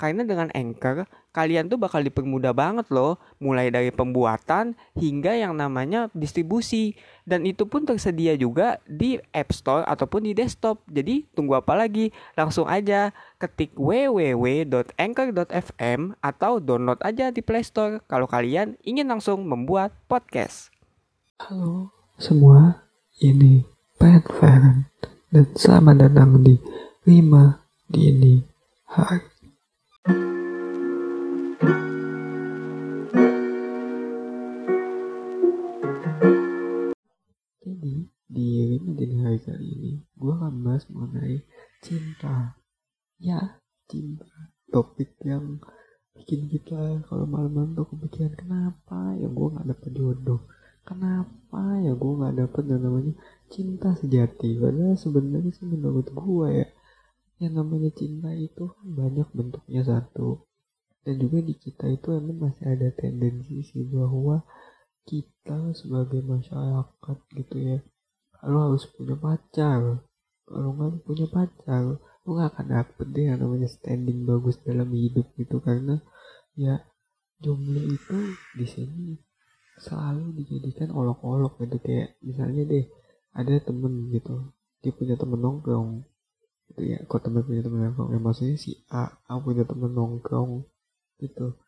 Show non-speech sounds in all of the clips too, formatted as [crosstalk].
Karena dengan Anchor, kalian tuh bakal dipermudah banget loh, mulai dari pembuatan hingga yang namanya distribusi. Dan itu pun tersedia juga di App Store ataupun di desktop. Jadi tunggu apa lagi? Langsung aja ketik www.anchor.fm atau download aja di Play Store kalau kalian ingin langsung membuat podcast. Halo semua, ini Pat Feren dan selamat datang di 5 Dini Hari. Jadi di 5 Dini Hari kali ini, gue akan bahas mengenai cinta. Ya, cinta. Topik yang bikin kita kalau malam-malam tuh kepikiran kenapa ya gue nggak dapet jodoh kenapa ya gue nggak dapet yang namanya cinta sejati padahal sebenarnya sih menurut gue ya yang namanya cinta itu kan banyak bentuknya satu dan juga di kita itu emang masih ada tendensi sih bahwa kita sebagai masyarakat gitu ya kalau harus punya pacar kalau nggak punya pacar lu gak akan dapet deh yang namanya standing bagus dalam hidup gitu. Karena ya jomblo itu di sini selalu dijadikan olok-olok gitu. Kayak misalnya deh ada temen gitu dia punya temen nongkrong. Gitu ya kok temen punya temen nongkrong? Ya maksudnya si A A punya temen nongkrong gitu.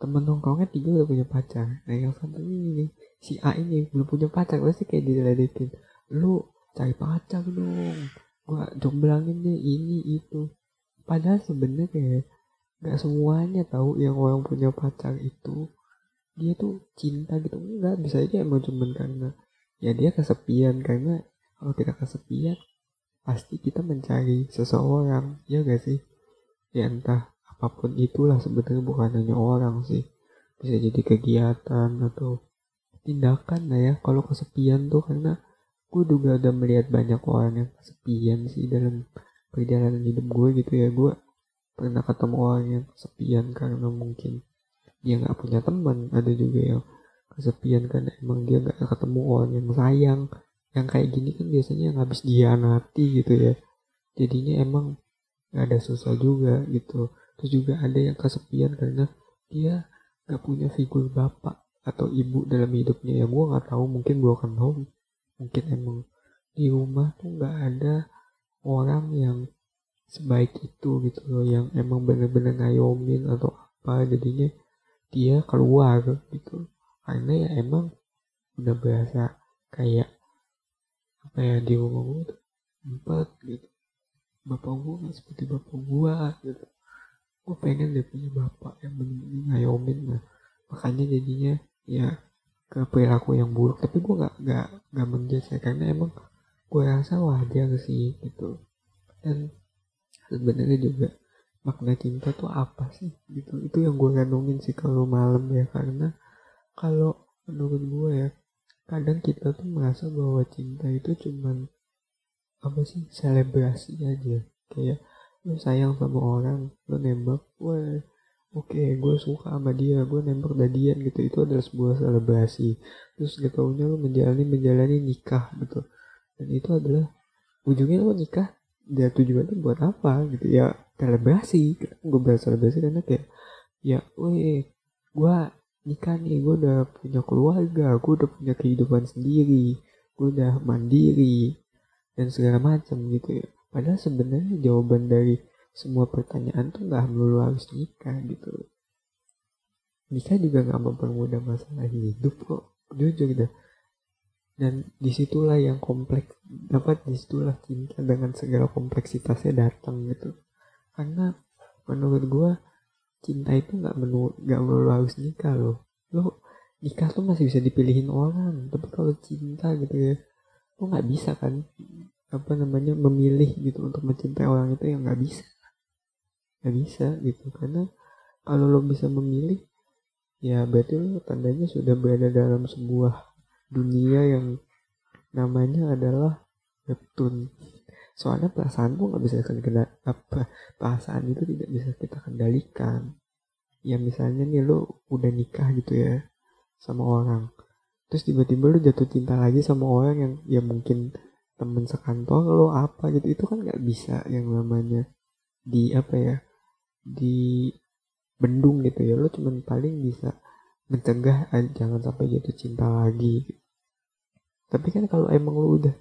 Temen nongkrongnya tiga udah punya pacar. Nah yang satu ini si A ini belum punya pacar. Pasti kayak diledekin. Lu cari pacar dong. Gua jomblangin deh ini itu. Padahal sebenarnya nggak semuanya tahu yang orang punya pacar itu. Dia tuh cinta gitu. Enggak bisa aja emang cuman karena ya dia kesepian. Karena kalau kita kesepian pasti kita mencari seseorang. Ya gak sih? Ya entah apa pun itulah sebenarnya bukan hanya orang sih. Bisa jadi kegiatan atau tindakan lah ya kalau kesepian tuh karena gue juga udah melihat banyak orang yang kesepian sih dalam perjalanan hidup gue gitu ya. Gue pernah ketemu orang yang kesepian karena mungkin dia nggak punya teman. Ada juga yang kesepian karena emang dia nggak ketemu orang yang sayang. Yang kayak gini kan biasanya yang habis dianati gitu ya. Jadinya emang ada susah juga gitu terus juga ada yang kesepian karena dia nggak punya figur bapak atau ibu dalam hidupnya. Ya gue nggak tahu mungkin akan tahu. Mungkin emang di rumah tuh nggak ada orang yang sebaik itu gitu loh yang emang bener-bener ngayomin atau apa. Jadinya dia keluar gitu. Karena ya emang udah berasa kayak apa ya di rumah gue tuh empat gitu. Bapak gue nggak seperti bapak gue gitu gue pengen dia punya bapak yang bener-bener ngayomin nah makanya jadinya ya ke perilaku yang buruk. Tapi gue gak gak gak menjudge ya karena emang gue rasa wajar sih gitu. Dan sebenarnya juga makna cinta tuh apa sih gitu. Itu yang gue renungin sih kalau malam ya. Karena kalau menurut gue ya kadang kita tuh merasa bahwa cinta itu cuman apa sih selebrasi aja. Kayak lu sayang sama orang lu nembak. Wah oke okay, gue suka sama dia gue nembak dadian gitu. Itu adalah sebuah selebrasi. Terus gak taunya lu menjalani menjalani nikah gitu. Dan itu adalah ujungnya lu nikah dia tujuannya buat apa gitu. Ya selebrasi gue bahas selebrasi karena kayak ya weh gue nikah nih gue udah punya keluarga gue udah punya kehidupan sendiri gue udah mandiri dan segala macam gitu ya padahal sebenarnya jawaban dari semua pertanyaan tuh nggak melulu harus nikah gitu. Nikah juga nggak mempermudah masalah hidup kok. Jujur deh dan di situlah yang kompleks dapat di situlah cinta dengan segala kompleksitasnya datang gitu. Karena menurut gue cinta itu nggak menu nggak melulu harus nikah loh. Lo nikah tuh masih bisa dipilihin orang. Tapi kalau cinta gitu ya lo nggak bisa kan apa namanya memilih gitu untuk mencintai orang itu yang nggak bisa. Nggak bisa gitu karena kalau lo bisa memilih ya berarti lo tandanya sudah berada dalam sebuah dunia yang namanya adalah webtoon. Soalnya perasaan tuh nggak bisa kendali apa perasaan itu tidak bisa kita kendalikan. Ya misalnya nih lo udah nikah gitu ya sama orang terus tiba-tiba lu jatuh cinta lagi sama orang yang ya mungkin temen sekantor lo apa gitu. Itu kan nggak bisa yang namanya di apa ya di bendung gitu ya. Lo cuman paling bisa mencegah eh, jangan sampai jatuh cinta lagi. Tapi kan kalau emang lo udah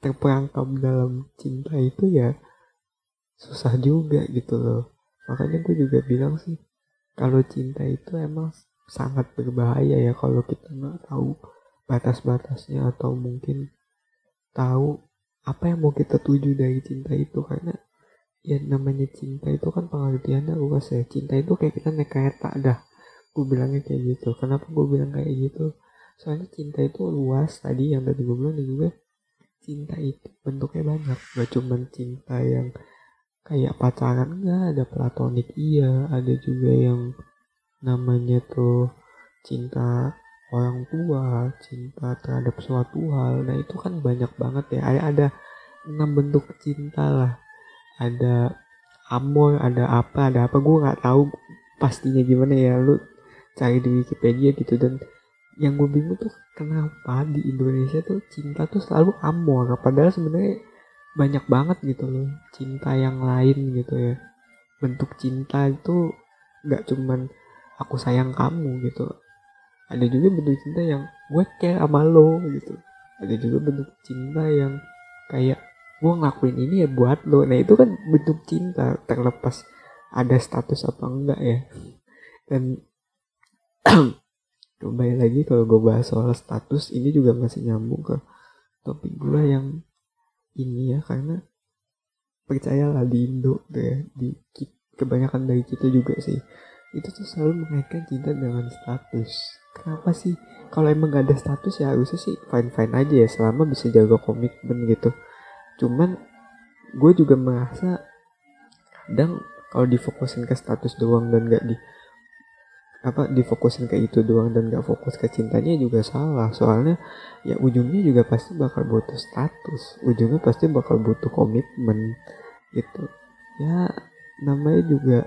terperangkap dalam cinta itu ya susah juga gitu loh. Makanya gue juga bilang sih kalau cinta itu emang sangat berbahaya ya kalau kita nggak tahu batas-batasnya atau mungkin tahu apa yang mau kita tuju dari cinta itu karena ya namanya cinta itu kan pengertiannya luas ya. Cinta itu kayak kita naik kereta dah gue bilangnya kayak gitu. Kenapa gue bilang kayak gitu? Soalnya cinta itu luas tadi yang tadi gue bilang juga cinta itu bentuknya banyak. Gak cuma cinta yang kayak pacaran enggak ada platonik iya. Ada juga yang namanya tuh cinta orang tua cinta terhadap suatu hal. Nah itu kan banyak banget ya. Ada ada enam bentuk cinta lah. Ada amor ada apa ada apa. Gue nggak tahu pastinya gimana ya. Lu cari di Wikipedia gitu. Dan yang gue bingung tuh kenapa di Indonesia tuh cinta tuh selalu amor? Padahal sebenarnya banyak banget gitu loh cinta yang lain gitu ya. Bentuk cinta itu nggak cuman aku sayang kamu gitu ada juga bentuk cinta yang gue care sama lo gitu. Ada juga bentuk cinta yang kayak gue ngelakuin ini ya buat lo. Nah itu kan bentuk cinta terlepas ada status apa enggak ya. Dan [clears throat] kembali lagi kalau gue bahas soal status ini juga masih nyambung ke topik gue yang ini ya karena percayalah di Indo tuh ya di kebanyakan dari kita juga sih. Itu tuh selalu mengaitkan cinta dengan status kenapa sih? Kalau emang gak ada status ya harusnya sih fine fine aja ya selama bisa jaga komitmen gitu. Cuman gue juga merasa kadang kalau difokusin ke status doang dan gak di apa difokusin ke itu doang dan gak fokus ke cintanya juga salah. Soalnya ya ujungnya juga pasti bakal butuh status. Ujungnya pasti bakal butuh komitmen gitu. Ya namanya juga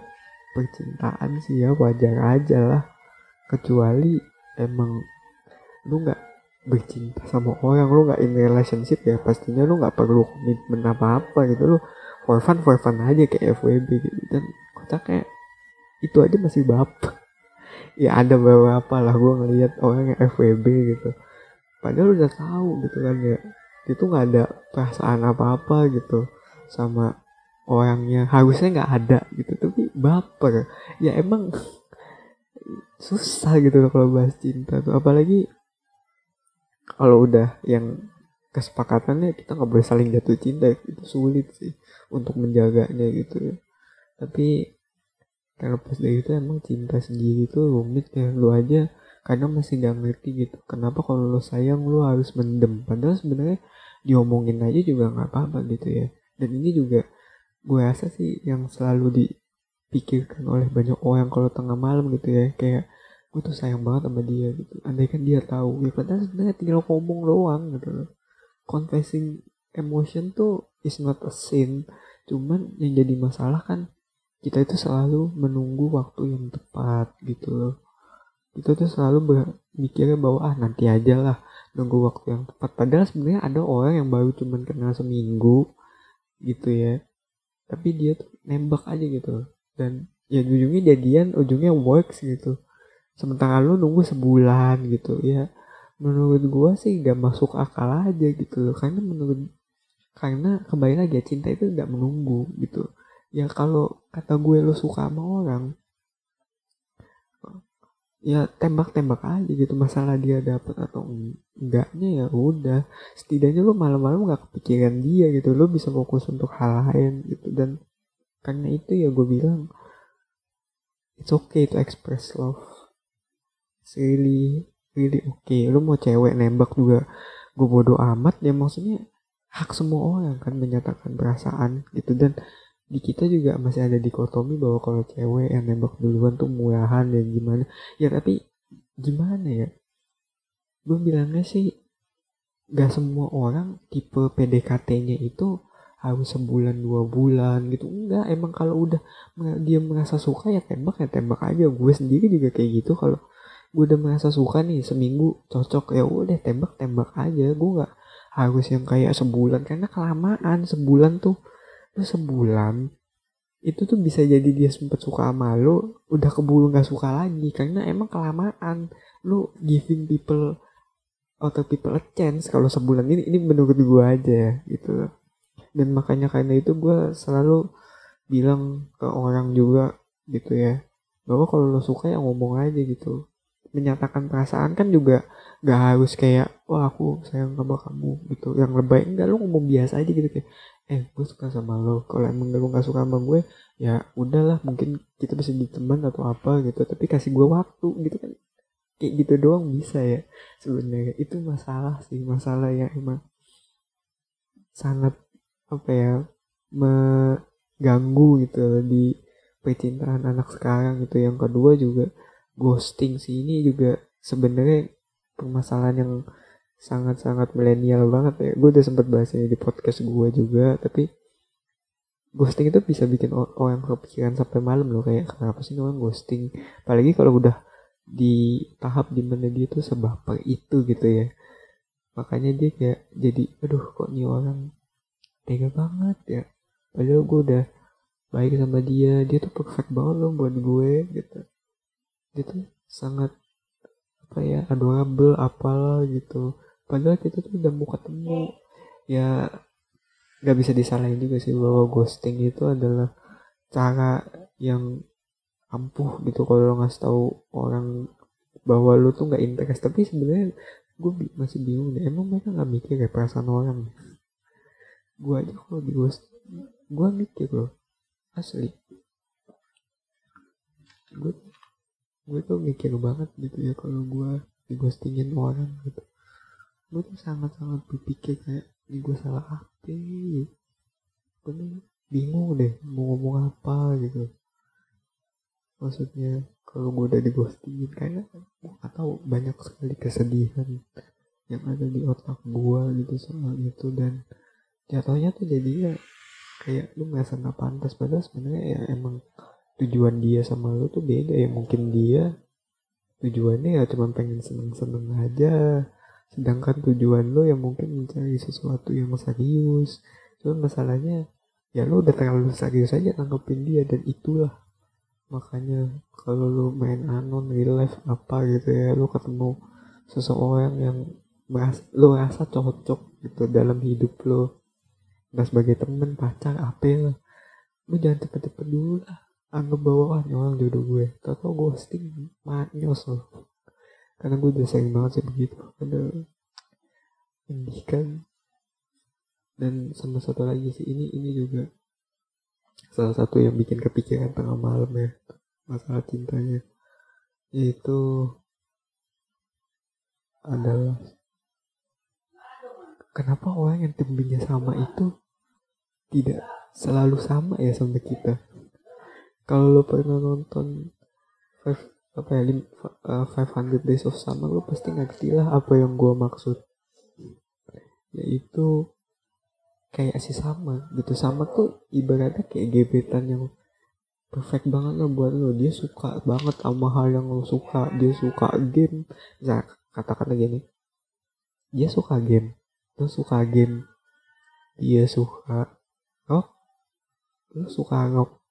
percintaan sih ya wajar aja lah. Kecuali emang lu nggak bercinta sama orang lu nggak in relationship ya pastinya lu nggak perlu komitmen apa apa gitu. Lu for fun for fun aja kayak FWB gitu. Dan kocaknya itu aja masih bab [laughs] ya ada beberapa lah gue ngeliat orang yang FWB gitu. Padahal udah tahu gitu kan ya itu nggak ada perasaan apa apa gitu sama orangnya. Harusnya nggak ada gitu tapi baper. Ya emang susah gitu loh kalau bahas cinta tuh. Apalagi kalau udah yang kesepakatannya kita nggak boleh saling jatuh cinta. Itu sulit sih untuk menjaganya gitu ya. Tapi terlepas dari itu emang cinta sendiri itu rumit ya. Lu aja karena masih gak ngerti gitu kenapa kalau lu sayang lu harus mendem. Padahal sebenarnya diomongin aja juga nggak apa-apa gitu ya. Dan ini juga gue rasa sih yang selalu dipikirkan oleh banyak orang kalau tengah malam gitu ya. Kayak gue tuh sayang banget sama dia gitu. Andai kan dia tahu. Ya padahal sebenarnya tinggal ngomong doang gitu loh. Confessing emotion tuh is not a sin. Cuman yang jadi masalah kan kita itu selalu menunggu waktu yang tepat gitu loh. Kita tuh selalu berpikirnya bahwa ah nanti aja lah nunggu waktu yang tepat. Padahal sebenarnya ada orang yang baru cuman kenal seminggu gitu ya. Tapi dia tuh nembak aja gitu dan ya ujungnya jadian ujungnya works gitu. Sementara lu nunggu sebulan gitu ya. Menurut gua sih gak masuk akal aja gitu loh. Karena menurut karena kembali lagi ya cinta itu gak menunggu gitu. Ya kalau kata gue lu suka sama orang ya tembak-tembak aja gitu masalah dia dapet atau enggaknya ya udah. Setidaknya lu malam-malam nggak kepikiran dia gitu lu bisa fokus untuk hal lain gitu. Dan karena itu ya gue bilang it's okay to express love. It's really really okay. Lu mau cewek nembak juga gue bodoh amat ya maksudnya hak semua orang kan menyatakan perasaan gitu. Dan di kita juga masih ada dikotomi bahwa kalau cewek yang nembak duluan tuh murahan dan gimana. Ya tapi gimana ya? Gue bilangnya sih gak semua orang tipe PDKT-nya itu harus sebulan dua bulan gitu. Enggak emang kalau udah dia merasa suka ya tembak ya tembak aja. Gue sendiri juga kayak gitu. Kalau gue udah merasa suka nih seminggu cocok ya udah tembak tembak aja. Gue nggak harus yang kayak sebulan. Karena kelamaan sebulan tuh lu sebulan itu tuh bisa jadi dia sempet suka sama lu udah keburu nggak suka lagi. Karena emang kelamaan lu giving people other people a chance kalau sebulan ini ini menurut gue aja gitu dan makanya karena itu gue selalu bilang ke orang juga gitu ya bahwa kalau lo suka ya ngomong aja gitu. Menyatakan perasaan kan juga gak harus kayak wah aku sayang sama kamu gitu. Yang lebay enggak lo ngomong biasa aja gitu kayak eh gue suka sama lo kalau emang lo gak suka sama gue ya udahlah mungkin kita bisa jadi teman atau apa gitu. Tapi kasih gue waktu gitu kan. Kayak gitu doang bisa ya sebenarnya. Itu masalah sih masalah yang emang sangat apa ya mengganggu gitu di percintaan anak sekarang gitu. Yang kedua juga ghosting sih. Ini juga sebenarnya permasalahan yang sangat-sangat milenial banget ya. Gue udah sempat bahas ini di podcast gue juga tapi ghosting itu bisa bikin orang kepikiran sampai malam loh. Kayak kenapa sih orang ghosting? Apalagi kalau udah di tahap di mana dia tuh sebaper itu gitu ya. Makanya dia kayak jadi aduh kok nih orang tega banget ya. Padahal gue udah baik sama dia. Dia tuh perfect banget loh buat gue gitu. Dia tuh sangat apa ya adorable apalah gitu. Padahal kita tuh udah mau ketemu. Ya nggak bisa disalahin juga sih bahwa ghosting itu adalah cara yang ampuh gitu kalau lo ngasih tahu orang bahwa lo tuh nggak interest. Tapi sebenarnya gue masih bingung deh. Emang mereka nggak mikir ya perasaan orang gue aja kalau di ghost gue mikir loh asli. Gue gue tuh mikir banget gitu ya kalau gue ghostingin orang gitu. Gue tuh sangat sangat berpikir kayak ini gue salah apa gitu gue bingung deh mau ngomong apa gitu. Maksudnya kalau gue udah ghostingin kayak gue gak tahu banyak sekali kesedihan yang ada di otak gue gitu soal itu dan jatuhnya tuh jadi ya kayak lu ngerasa nggak pantas. Padahal sebenarnya ya emang tujuan dia sama lu tuh beda ya. Mungkin dia tujuannya ya cuma pengen seneng-seneng aja. Sedangkan tujuan lo yang mungkin mencari sesuatu yang serius. Cuma masalahnya ya lo udah terlalu serius aja tanggepin dia dan itulah. Makanya kalau lo main anon real life apa gitu ya lo ketemu seseorang yang merasa, lo rasa cocok gitu dalam hidup lo nggak sebagai temen pacar apa lah lu jangan cepet-cepet dulu lah. Anggap bahwa ah orang jodoh gue. Tau ghosting manyos loh karena gue udah sering banget sih begitu. Ada kan. Dan sama satu lagi sih ini ini juga salah satu yang bikin kepikiran tengah malam ya masalah cintanya. Yaitu adalah kenapa orang yang tumbuhnya sama itu tidak selalu sama ya sama kita? Kalau lo pernah nonton five apa ya uh, 500 Days of Summer lo pasti ngerti lah apa yang gue maksud. Yaitu kayak si sama gitu. Sama tuh ibaratnya kayak gebetan yang perfect banget lo buat lo. Dia suka banget sama hal yang lo suka. Dia suka game. Nah katakan lagi nih dia suka game lo suka game? Dia suka. Rock lo suka rock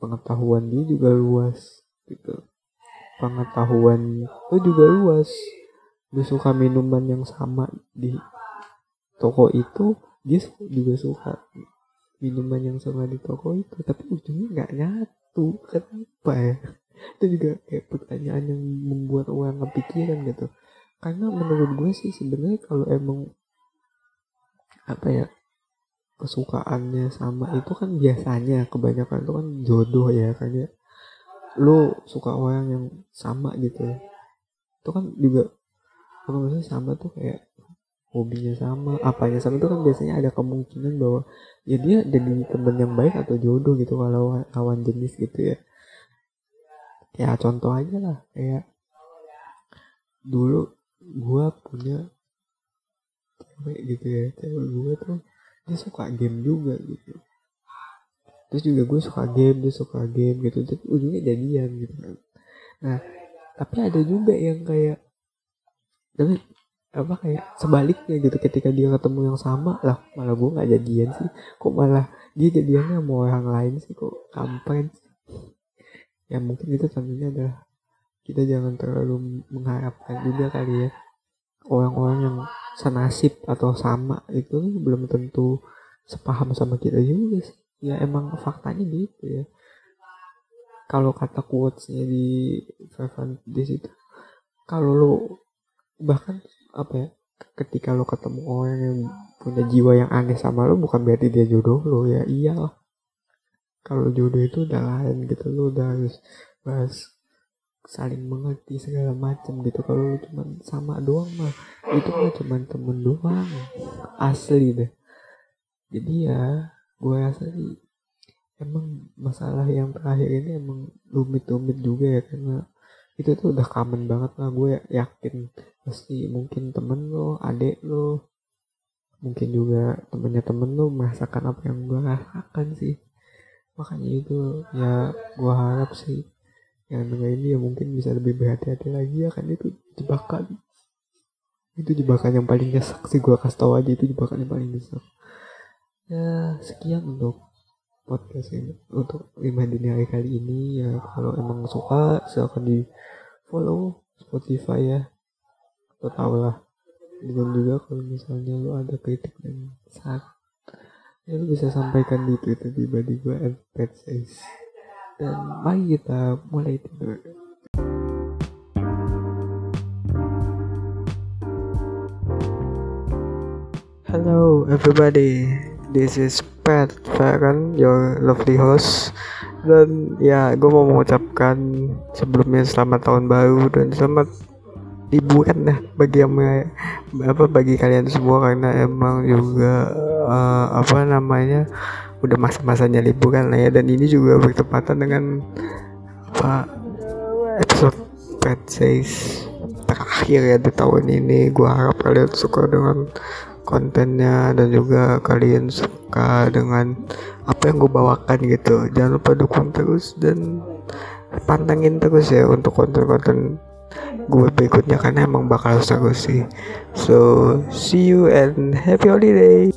pengetahuan dia juga luas gitu. Pengetahuan lo juga luas. Lo suka minuman yang sama di toko itu dia juga suka minuman yang sama di toko itu. Tapi ujungnya nggak nyatu. Kenapa ya? Itu juga kayak pertanyaan yang membuat orang kepikiran gitu karena menurut gue sih sebenarnya kalau emang apa ya kesukaannya sama itu kan biasanya kebanyakan itu kan jodoh ya kayak lu suka orang yang sama gitu itu kan juga apa maksudnya sama tuh kayak hobinya sama apanya sama itu kan biasanya ada kemungkinan bahwa ya dia jadi temen yang baik atau jodoh gitu kalau lawan jenis gitu ya. Ya contoh aja lah kayak dulu gue punya cewek gitu ya. Cewek gue tuh dia suka game juga gitu. Terus juga gue suka game dia suka game gitu. Terus ujungnya jadian gitu kan. Nah tapi ada juga yang kayak tapi apa kayak sebaliknya gitu. Ketika dia ketemu yang sama lah malah gue nggak jadian sih. Kok malah dia jadiannya sama orang lain sih? Kok kampret ya mungkin itu tandanya adalah kita jangan terlalu mengharapkan juga kali ya. Orang-orang yang senasib atau sama itu belum tentu sepaham sama kita juga sih. Ya emang faktanya gitu ya. Kalau kata quotesnya di Five di situ kalau lo bahkan apa ya ketika lo ketemu orang yang punya jiwa yang aneh sama lo bukan berarti dia jodoh lo ya iyalah. Kalau jodoh itu udah lain gitu lo udah harus bahas saling mengerti segala macam gitu. Kalau lo cuma sama doang mah itu mah cuma temen doang. Asli deh. Jadi ya gue rasa sih emang masalah yang terakhir ini emang rumit-rumit juga ya karena itu tuh udah common banget lah. Gue yakin pasti mungkin temen lo adik lo mungkin juga temennya temen lo merasakan apa yang gue rasakan sih. Makanya itu ya gue harap sih yang denger ini ya mungkin bisa lebih berhati-hati lagi ya kan? Itu jebakan. Itu jebakan yang paling nyesek sih gue kasih tau aja itu jebakan yang paling nyesek. Ya sekian untuk podcast ini. Untuk lima dini hari kali ini ya kalau emang suka silahkan di follow Spotify ya. Lo tau lah. Dan juga kalau misalnya lo ada kritik dan saat ya lo bisa sampaikan di twitter pribadi gue at dan mari kita mulai tidur. Hello everybody, this is Pat Farron, your lovely host. Dan ya gue mau mengucapkan sebelumnya selamat tahun baru dan selamat liburan dah bagi yang apa bagi kalian semua karena emang juga uh, apa namanya udah masa-masanya liburan lah ya. Dan ini juga bertepatan dengan apa episode pet says terakhir ya di tahun ini. Gue harap kalian suka dengan kontennya dan juga kalian suka dengan apa yang gue bawakan gitu. Jangan lupa dukung terus dan pantengin terus ya untuk konten-konten gue berikutnya karena emang bakal seru sih. So see you and happy holiday